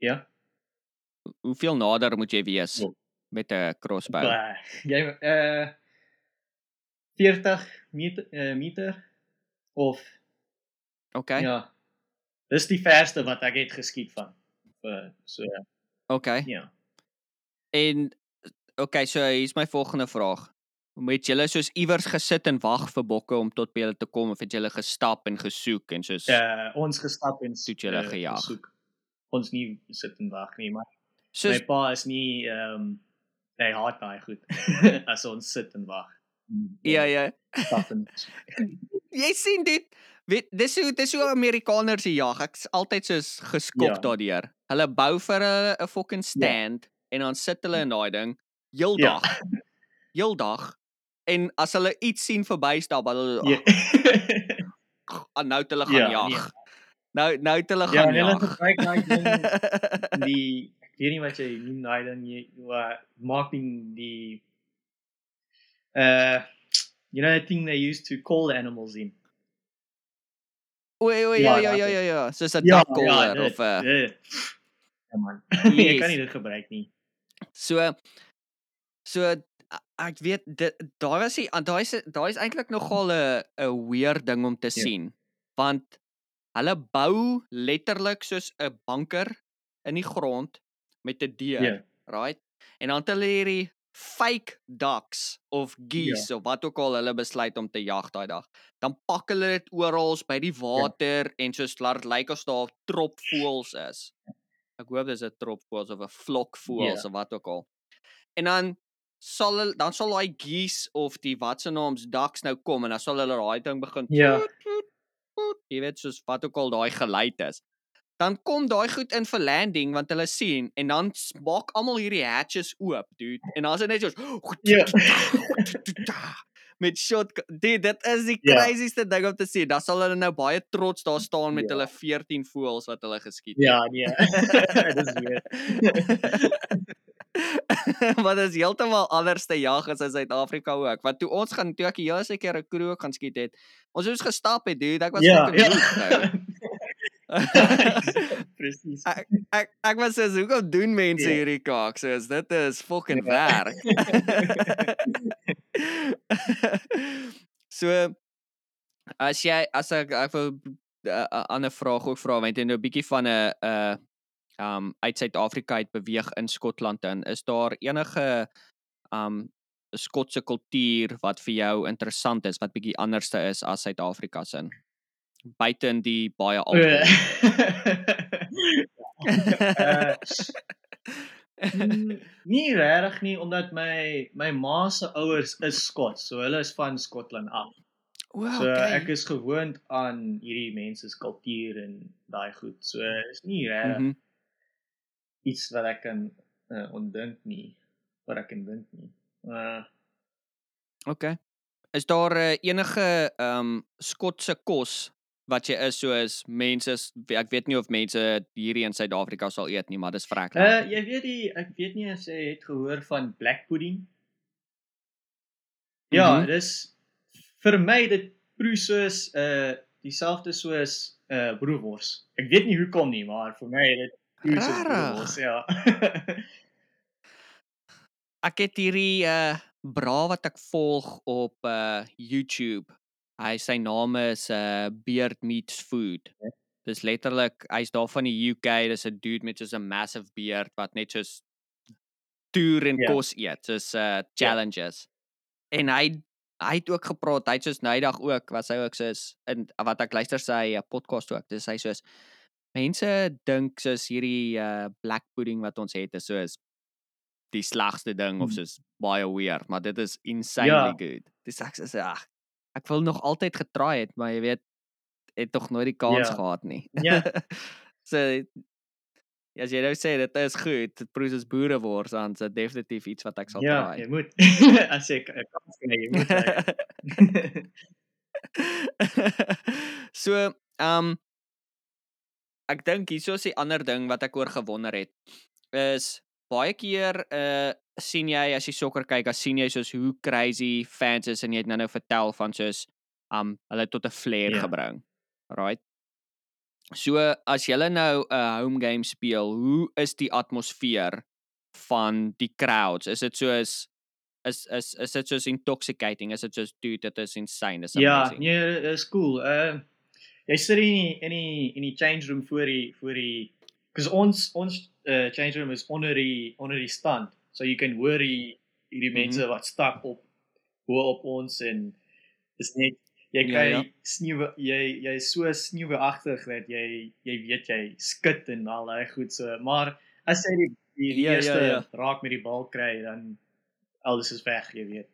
ja. hoeveel nader moet jy wees Oh. Met 'n crossbow? Bah, Jy uh 40 meter uh, meter of Okay. ja. Dis die verste wat ek het geskiet van. Uh, so Okay. ja. En okay, so hier's my volgende vraag. Moet julle soos iewers gesit en wag vir bokke om tot by julle te kom of het julle gestap en gesoek en soos Uh ons gestap en het julle uh, gejag. gesoek. Ons nie sit en wag nie, maar soos my pa is nie ehm um, hy haat daai goed as ons sit en wag. ja ja. Jy sien dit weet dis hoe dis hoe Amerikaners die jag. Ek's altyd soos geskok Ja. daardeur. Hulle bou vir 'n 'n fucking stand en dan sit hulle in daai ding heeldag. Ja. Heeldag. En as hulle iets sien verbystap, hulle Ja. ah, nou het hulle gaan Ja, jag. nee. Nou nou het hulle Ja, gaan hulle jag. gebruik daai ding die weet nie wat jy noem daai ding jy maak die die uh you know that thing they used to call the animals in. Oei oei ja Ja, ja ja ja is- ja, soos 'n dakkolder dit, of 'n dit. Ja man. jy Yes. kan nie dit gebruik nie. So so ek weet dit was die daai is daai is eintlik nogal 'n 'n weird ding om te Ja. sien. Want hulle bou letterlik soos 'n bunker in die grond met 'n deur, Ja. right? En dan het hulle hierdie fake ducks of geese ja. of wat ook al hulle besluit om te jag daai dag. Dan pak hulle dit oral by die water ja. en soos laat dit lyk of daar 'n trop voëls is. Ek hoop dis 'n trop voëls of 'n flok voëls Ja. of wat ook al. En dan sal hulle dan sal daai geese of die wat se naams ducks nou kom en dan sal hulle daai ding begin Ja. toet, toet, toet, jy weet soos wat ook al daai geluid is. Dan kom daai goed in vir landing want hulle sien en dan maak almal hierdie hatches oop, dude. En dan is dit net soos Ja. met shot dude, dit is die Ja. crazieste ding om te sien. Dan sal hulle nou baie trots daar staan met Ja. hulle 14 voëls wat hulle geskiet Ja, nee. Dis weer. maar dit is heeltemal anders te jag as in Suid-Afrika ook. Want toe ons gaan toe ek die hele keer 'n kroeg gaan skiet het, ons moes gestap het, dude. Ek was Ja, ja. moeg nou. Presies. ek ek ek was so hoekom doen mense Ja. hierdie kaak? So is dit is fucking Ja. werk. so as jy as ek ek wil 'n uh, ander vraag ook vra want jy nou 'n bietjie van 'n uh um uit Suid-Afrika uit beweeg in Skotland in. Is daar enige um Skotse kultuur wat vir jou interessant is wat bietjie anderste is as Suid-Afrika se? Buite in die baie alkohol. Uh, mm, nie regtig nie omdat my my ma se ouers is Skots, so hulle is van Skotland af. Wow, So okay. ek is gewoond aan hierdie mense se kultuur en daai goed. So is nie regtig Mhm. iets wat ek kan uh, ondink nie, wat ek kan dink nie. Uh Okay. Is daar uh, enige ehm um, Skotse kos wat jy is soos mense ek weet nie of mense hierdie in Suid-Afrika sal eet nie, maar dis vrek. uh jy weet die ek weet nie as jy het gehoor van black pudding. Ja, Mhm. dis vir my dit proe soos uh dieselfde soos uh broodwors. Ek weet nie hoekom nie, maar vir my dit proe soos broodwors, ja. Ek het hierdie uh bra wat ek volg op uh YouTube. Hy sy naam is uh Beard Meats Food. Ja. Dis letterlik hy's daar van die UK, dis 'n dude met so 'n massive beard wat net soos toer en Ja. kos eet, soos uh challenges. En hy hy het ook gepraat, hy het soos nydag ook was hy ook soos in wat ek luister sy uh, podcast ook. Dis hy soos mense dink soos hierdie uh black pudding wat ons het is soos die slegste ding of Mhm. soos baie weird, maar dit is insanely Ja. good. Dis ek sê ag ek wil nog altyd getry het, maar jy weet het tog nooit die kans Ja. gehad nie. Ja. so as jy nou sê dit is goed, dit proe soos boerewors dan is dit definitief iets wat ek sal ja, try. jy moet as jy 'n kans kry, jy moet so, ehm um, ek dink hieso is die ander ding wat ek oor gewonder het is baie keer uh sien jy as jy sokker kyk, as sien jy soos hoe crazy fans is en jy het nou nou vertel van soos um hulle tot 'n flare Ja. gebring. Right? So as jy nou 'n home game speel, hoe is die atmosfeer van die crowds? Is dit soos is is is dit soos intoxicating? Is dit soos dude, dit is insane. Dis Ja, amazing. nee, dit is cool. Uh jy sit in die in die in die change room voor die voor die cuz ons ons uh, change room is onder die onder die stand. So jy kan hoor die hierdie Mhm. mense wat stap op bo op ons en is net jy Ja, kry ja. sneeu jy jy is so sneeuagtig dat jy jy weet jy skud en al daai goed so. Maar as jy die die, Ja, ja, eerste ja. raak met die bal kry dan alles is weg, jy weet.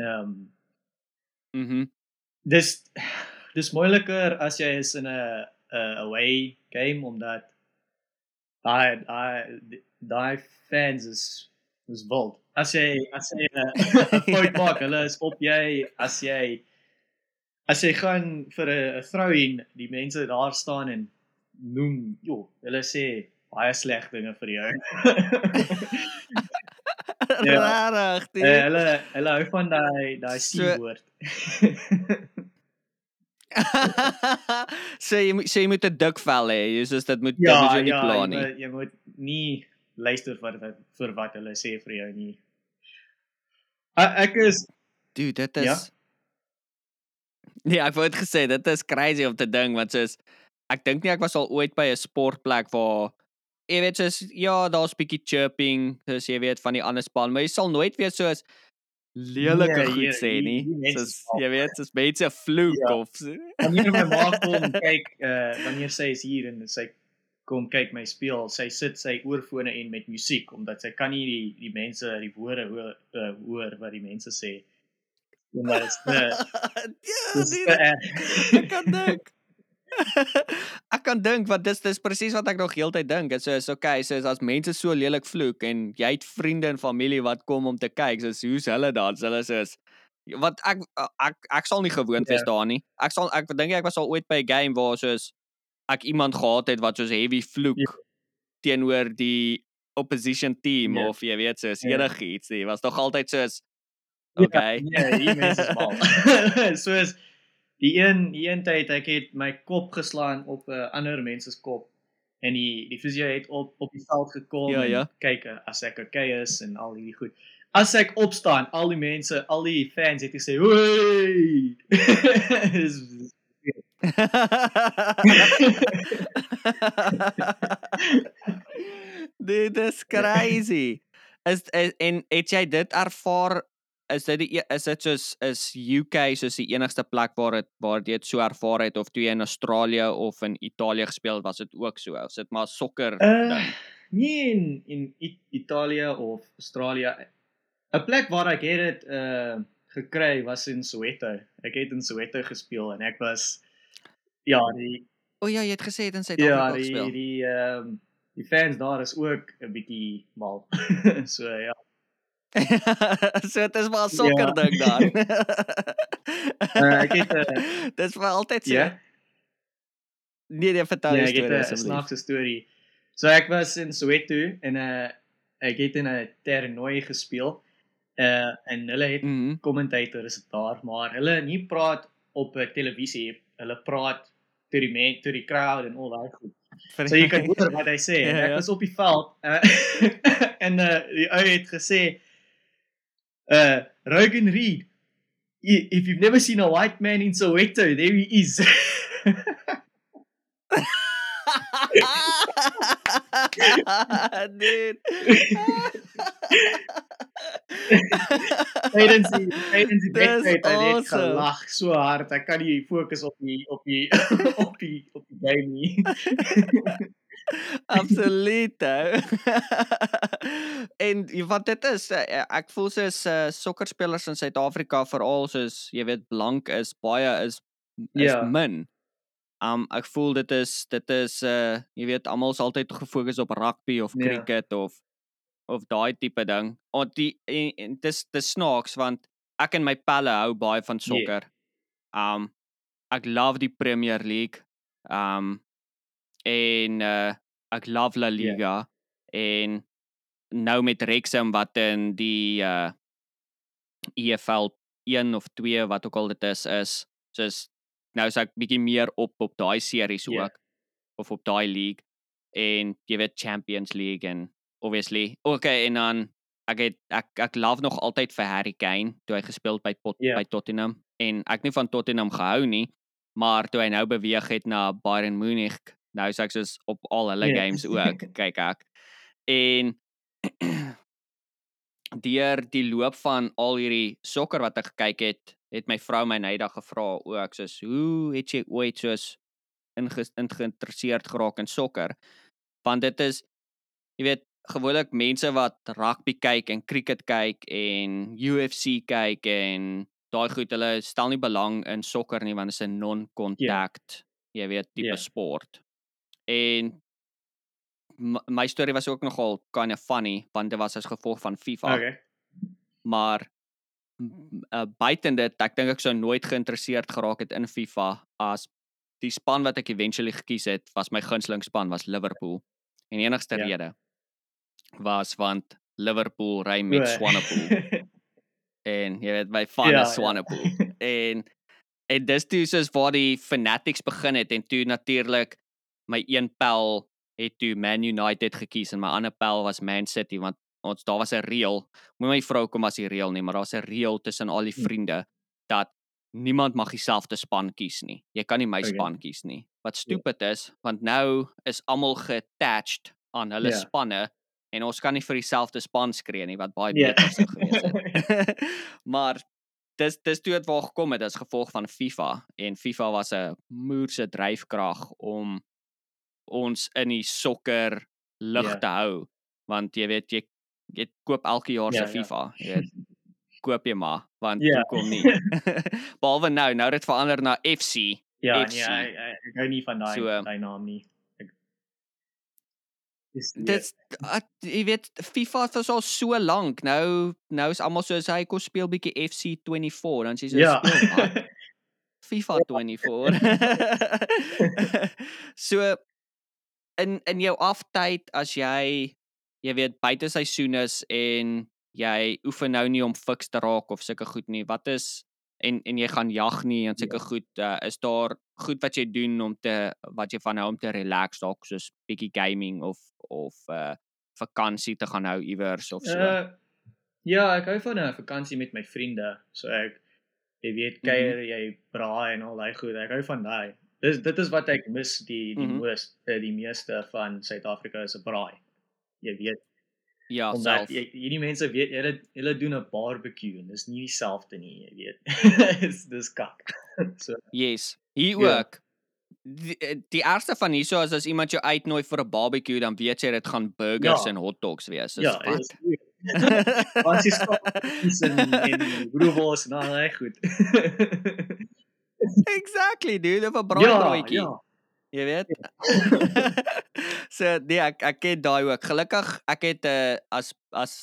Ehm um, Mhm. dis dis moeiliker as jy is in 'n 'n away game omdat daai daai daai fans is is wild. As jy as jy 'n 'n fout maak, hulle is op jy as jy as jy gaan vir 'n 'n throw in, die mense daar staan en noem, joh, hulle sê baie sleg dinge vir jou. Ja. Rarig, Eh, dude. hulle hulle hou van daai daai C-woord. so jy moet so jy moet 'n dik vel hê. Jy soos dit moet dit Ja, moet jou nie ja, pla jy nie. moet, jy moet nie luister vir wat vir wat hulle sê vir jou nie. Ek is Dude, dit is Ja? Nee, ek wou dit gesê, dit is crazy om te dink want soos ek dink nie ek was al ooit by 'n sportplek waar jy weet soos ja, daar's bietjie chirping, soos jy weet van die ander span, maar jy sal nooit weer soos lelike Nee, goed sê nie. Soos jy weet, soos mense vloek Ja. of wanneer my ma kom kyk uh wanneer sy is hier en sy kom kyk my speel, sy sit sy oorfone en met musiek omdat sy kan nie die die mense die woorde hoor uh, hoor wat die mense sê. Omdat dit ja, nee, ek kan dink. ek kan dink wat dis dis presies wat ek nog heeltyd dink. Dit is so okay, so as mense so lelik vloek en jy het vriende en familie wat kom om te kyk, so hoe's hulle dan? Hulle sê wat ek ek ek sal nie gewoond wees yeah. daar nie. Ek sal ek dink ek was al ooit by 'n game waar soos ek iemand gehad het wat soos heavy vloek. Ja. teenoor die opposition team. Ja. of jy weet soos. Ja. enigiets nie. Was nog altyd soos okay. Ja, yeah, die mense is mal. soos die een die een tyd ek het my kop geslaan op 'n uh, ander mens se kop en die die fisio het op op die veld gekom ja, ja. kyk as ek okay is en al hierdie goed. As ek opstaan, al die mense, al die fans het gesê, "Hoi!" dit is crazy. Is, is en het jy dit ervaar? Is dit die e, is dit soos is UK soos die enigste plek waar dit waar dit so ervaar het of toe jy in Australië of in Italië gespeel was dit ook so? Of sit maar sokker uh, nie in in Italië of Australië. 'n plek waar ek het dit uh gekry was in Soweto. Ek het in Soweto gespeel en ek was Ja, die O ja, jy het gesê dit in Suid-Afrika ja, gespeel. Ja, die ehm um, die fans daar is ook 'n bietjie mal. so ja. so dit is maar 'n sokker ja. ding dan. uh, ek het uh, Dis vir altyd so. Yeah. Nee, jy vertel nee, storie asseblief. 'n snaakse storie. So ek was in Soweto en uh ek het in 'n toernooi gespeel. Uh en hulle het mm -hmm. commentators daar, maar hulle nie praat op 'n televisie. Hulle praat to die men, to die crowd en al daai goed. So jy kan hoor wat hy sê. ja, ek ja. was op die veld uh, en uh, die ou het gesê uh Rogan Reed if you've never seen a white man in Soweto there he is. Dude. Tydens die tydens die wedstryd het ek gelag so hard. Ek kan nie fokus op die op die op die op die game nie. Absoluut. en wat dit is, eh, ek voel soos uh, sokkerspelers in Suid-Afrika veral soos jy weet blank is baie is is yeah. Ja. min. Um ek voel dit is dit is uh jy weet almal is altyd gefokus op rugby of ja. cricket yeah. of of daai tipe ding. Want die en, en dis dis snaaks want ek en my pelle hou baie van sokker. Yeah. Um ek love die Premier League. Um en uh ek love La ja. Liga yeah. en nou met Wrexham wat in die uh EFL 1 of 2 wat ook al dit is is soos nou is ek bietjie meer op op daai series yeah. ook of op daai league en jy weet Champions League en obviously. Okay, en dan ek het ek ek love nog altyd vir Harry Kane toe hy gespeel by Pot, yeah. Ja. by Tottenham en ek nie van Tottenham gehou nie, maar toe hy nou beweeg het na Bayern Munich, nou sê ek soos op al hulle yeah. Ja. games ook kyk ek. En deur die loop van al hierdie sokker wat ek gekyk het, het my vrou my nydag gevra ook soos hoe het jy ooit soos ingeïnteresseerd geraak in sokker? Want dit is jy weet gewoonlik mense wat rugby kyk en cricket kyk en UFC kyk en daai goed hulle stel nie belang in sokker nie want dit is 'n non-contact, yeah. jy weet, tipe yeah. sport. En my storie was ook nogal kind of funny want dit was as gevolg van FIFA. Okay. Maar uh, buiten dit, ek dink ek sou nooit geïnteresseerd geraak het in FIFA as die span wat ek eventually gekies het, was my gunsteling span was Liverpool. En enigste yeah. rede was want Liverpool ry met Swanepoel. en jy weet my van ja, Swanepoel. Ja. en en dis toe soos waar die fanatics begin het en toe natuurlik my een pel het toe Man United gekies en my ander pel was Man City want ons daar was 'n reël. Moenie my vrou kom as die reël nie, maar daar's 'n reël tussen al die hm. vriende dat niemand mag dieselfde span kies nie. Jy kan nie my okay. span kies nie. Wat ja. stupid yeah. is, want nou is almal geattached aan hulle yeah. Ja. spanne en ons kan nie vir dieselfde span skree nie wat baie yeah. beter sou gewees het. maar dis dis toe het waar gekom het as gevolg van FIFA en FIFA was 'n moerse dryfkrag om ons in die sokker lig Ja. te hou want jy weet jy jy koop elke jaar se Ja, ja. FIFA jy weet koop jy maar want Ja. hoekom nie behalwe nou nou het dit verander na FC Ja, nee, FC. ek ek ek hou nie van daai So, daai naam nie. Ek Dis dit uh, jy weet FIFA was al so lank nou nou is almal soos hy kom speel bietjie FC 24 dan jy so ja. speel wat FIFA 24. so in in jou aftyd as jy jy weet buite seisoen is en jy oefen nou nie om fiks te raak of sulke goed nie. Wat is en en jy gaan jag nie en sulke Ja. goed uh, is daar goed wat jy doen om te wat jy van hou om te relax dalk soos bietjie gaming of of uh vakansie te gaan hou iewers of so. Uh, ja, ek hou van 'n vakansie met my vriende. So ek jy weet Mhm. kuier, jy braai en al daai goed. Ek hou van daai. Dis dit is wat ek mis die die Mhm. moes uh, die meeste van Suid-Afrika is 'n braai. Jy weet ja, omdat self. jy, hierdie mense weet hulle hulle doen 'n barbecue en dis nie dieselfde nie, jy weet. dis dis kak. so Yes. Hier Ja. ook. Die, eh, die ergste van hierso is as iemand jou uitnooi vir 'n barbecue dan weet jy dit gaan burgers Ja. en hotdogs wees. Dis ja, wat? Want jy stap en en broodwors en al daai goed. exactly, dude, 'n ja, braaibroodjie. ja. Jy weet. so nee, ek ek ken daai ook. Gelukkig ek het 'n uh, as as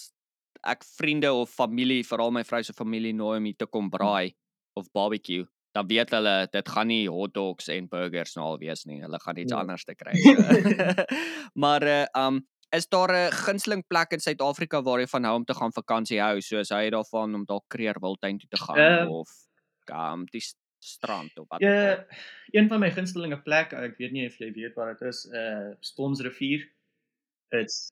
ek vriende of familie, veral my vrou se familie nooi om hier te kom braai of barbecue, dan weet hulle dit gaan nie hotdogs en burgers nou al wees nie. Hulle gaan iets Ja. anders te kry. Maar uh um is daar 'n gunsteling plek in Suid-Afrika waar jy van hou om te gaan vakansie hou, soos hy daarvan om dalk Kreer Wildtuin toe te gaan Ehm, of um die s- strand of wat ook Ja, al. een van my gunstelinge plekke, ek weet nie of jy weet wat dit is, uh Stormsrivier. Dit's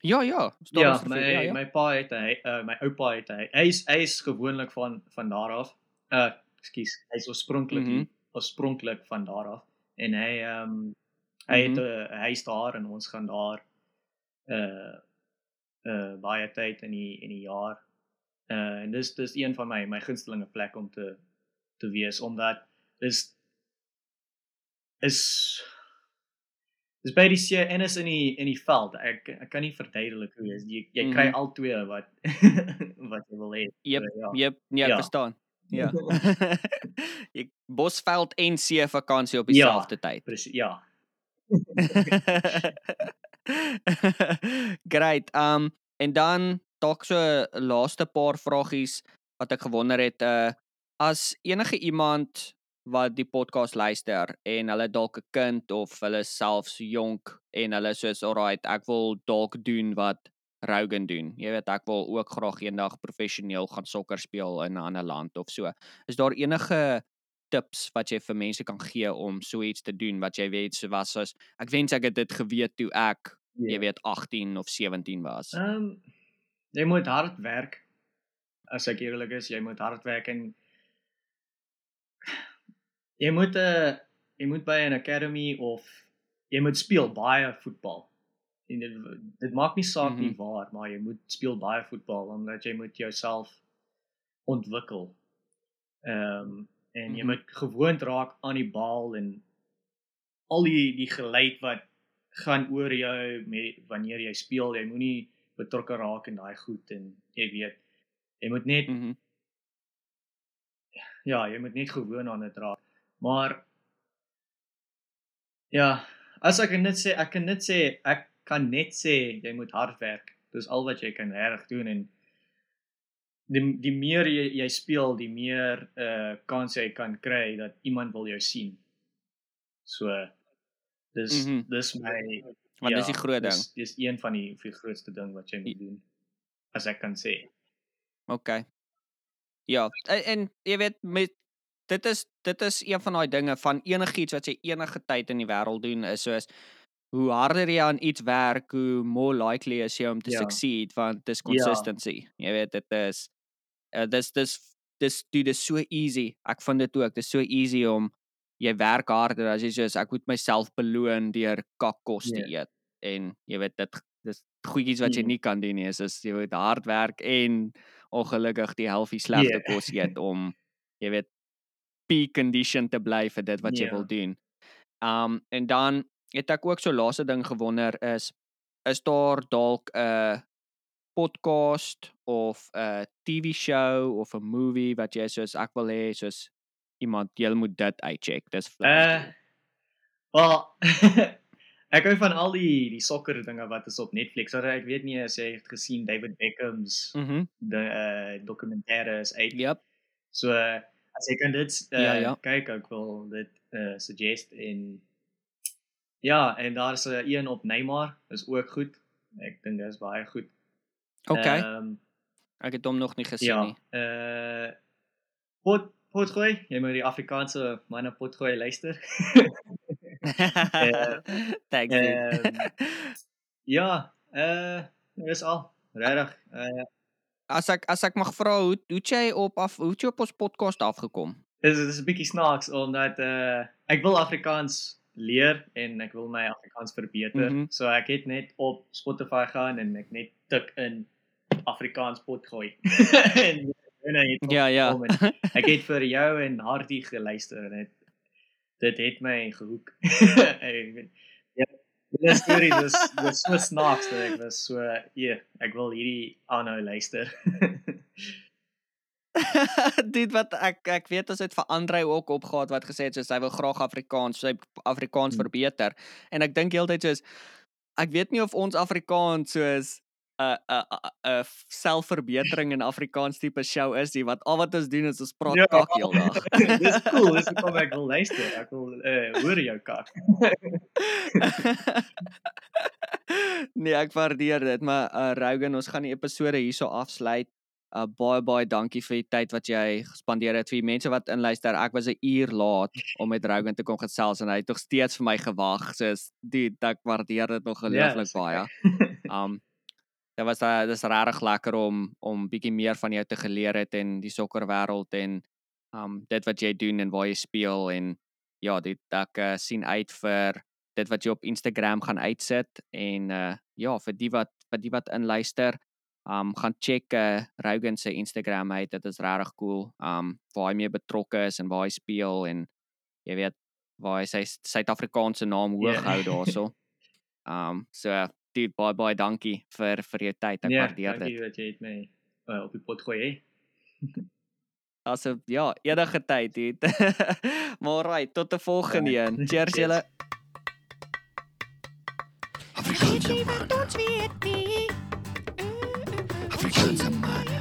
Ja, ja, ja, Stormsrivier, my ja, ja. my pa het hy uh, my oupa het hy. Hy is hy is gewoonlik van van daar af. Uh ekskuus, hy is oorspronklik mm oorspronklik van daar af en hy ehm um, hy het Mhm. 'n huis daar en ons gaan daar uh uh baie tyd in die in die jaar. Uh en dis dis een van my my gunstelinge plekke om te te wees omdat dis is dis by die see en is in die in die veld. Ek ek kan nie verduidelik hoe is jy jy kry Mhm. al twee wat wat jy wil hê. Jep, So, ja. jep, nee, ek Ja. verstaan. Ja. Ek Bosveld en see vakansie op Ja. dieselfde tyd. Presies, ja. Great. Um en dan dalk so laaste paar vragies wat ek gewonder het uh as enige iemand wat die podcast luister en hulle dalk 'n kind of hulle selfs jonk en hulle soos alright ek wil dalk doen wat Rogan doen. Jy weet ek wil ook graag eendag professioneel gaan sokker speel in 'n ander land of so. Is daar enige tips wat jy vir mense kan gee om so iets te doen wat jy weet so was as ek wens ek het dit geweet toe ek jy Ja. weet 18 of 17 was. Ehm um, jy moet hard werk. As ek eerlik is, jy moet hard werk en jy moet 'n uh, jy moet by 'n academy of jy moet speel baie voetbal. En dit dit maak nie saak nie Mhm. waar, maar jy moet speel baie voetbal omdat jy moet jouself ontwikkel. Ehm um, en jy Mhm. moet gewoond raak aan die bal en al die die geluid wat gaan oor jou met wanneer jy speel, jy moenie betrokke raak in daai goed en jy weet jy moet net. Mm ja, jy moet net gewoon aan dit raak. Maar ja, as ek net sê, ek kan net sê ek kan net sê jy moet hard werk. Dis al wat jy kan reg doen en die die meer jy jy speel, die meer uh kans jy kan kry dat iemand wil jou sien. So dis Mhm. dis my Want dis die groot ding. Dis dis een van die die grootste ding wat jy moet doen. As ek kan sê. Okay. Ja, en, en jy weet met dit is dit is een van daai dinge van enigiets wat jy enige tyd in die wêreld doen is soos hoe harder jy aan iets werk, hoe more likely is jy om te Ja. succeed want dis Ja. consistency. Jy weet dit is uh, dis dis dis dit is so easy. Ek vind dit ook. Dis so easy om jy werk harder as jy soos ek moet myself beloon deur kakkos te Ja. eet en jy weet dit dis goedjies wat jy Mhm. nie kan doen nie is is jy moet hard werk en ongelukkig die helfie slegte Ja. kos eet om jy weet peak condition te bly vir dit wat jy Ja. wil doen. Um en dan het ek ook so laaste ding gewonder is is daar dalk 'n podcast of 'n TV show of 'n movie wat jy soos ek wil hê soos iemand jy moet dit uitcheck. Dis Uh wel ek hou van al die die sokker dinge wat is op Netflix. Maar ek weet nie as jy het gesien David Beckham's. Mm die uh, dokumentêre is uit. yep. So uh, as jy kan dit uh, Ja, ja. kyk, ek wil dit uh, suggest en ja, en daar's 'n een op Neymar, is ook goed. Ek dink dit is baie goed. Okay. Ehm ek het hom nog nie gesien ja, nie. uh pot potgooi, jy moet die Afrikaanse manne potgooi luister. Thanks. ehm, dude. ja, uh dis al. Regtig. Uh as ek as ek mag vra hoe hoe het jy op af hoe het jy op ons podcast afgekom? dis dis 'n bietjie snaaks omdat uh ek wil Afrikaans leer en ek wil my Afrikaans verbeter. Mhm. So ek het net op Spotify gaan en ek net tik in Afrikaans potgooi. en en hy het Ja, ja. Ek het vir jou en Hardy geluister en dit dit het my gehoek. ek weet ja, die storie is dis so snaaks dat ek was so ja, ek wil hierdie aanhou luister. Dit wat ek ek weet ons het vir Andre ook opgehaat wat gesê het soos hy wil graag Afrikaans sy Afrikaans Hmm. verbeter en ek dink heeltyd soos ek weet nie of ons Afrikaans soos 'n 'n 'n selfverbetering in Afrikaans tipe show is nie wat al wat ons doen is ons praat Ja. kak heeldag. dis cool, dis hoekom ek wil luister. Ek wil uh, hoor jou kak. nee, ek waardeer dit, maar uh Rogan, ons gaan die episode hierso afsluit. Uh baie baie dankie vir die tyd wat jy gespandeer het vir die mense wat inluister. Ek was 'n uur laat om met Rogan te kom gesels en hy het nog steeds vir my gewag. Soos die ek waardeer dit nog gelooflik dis baie. okay. Um dit was uh, dis regtig lekker om om bietjie meer van jou te geleer het en die sokkerwêreld en um dit wat jy doen en waar jy speel en ja, dit ek uh, sien uit vir dit wat jy op Instagram gaan uitsit en uh ja, vir die wat vir die wat inluister, um gaan check uh Rogan se Instagram uit. Dit is regtig cool. Um waar hy mee betrokke is en waar hy speel en jy weet waar hy sy Suid-Afrikaanse naam hoog Ja. hou daarso. Um so dude, baie baie dankie vir vir jou tyd. Ek Ja, waardeer dankie dit. dat jy het my uh, op die pot gooi hè. Asof ja, enige tyd dude. maar right, tot 'n volgende Ja. een. Cheers Cheers. julle. Weet nie? Afrikaanse man.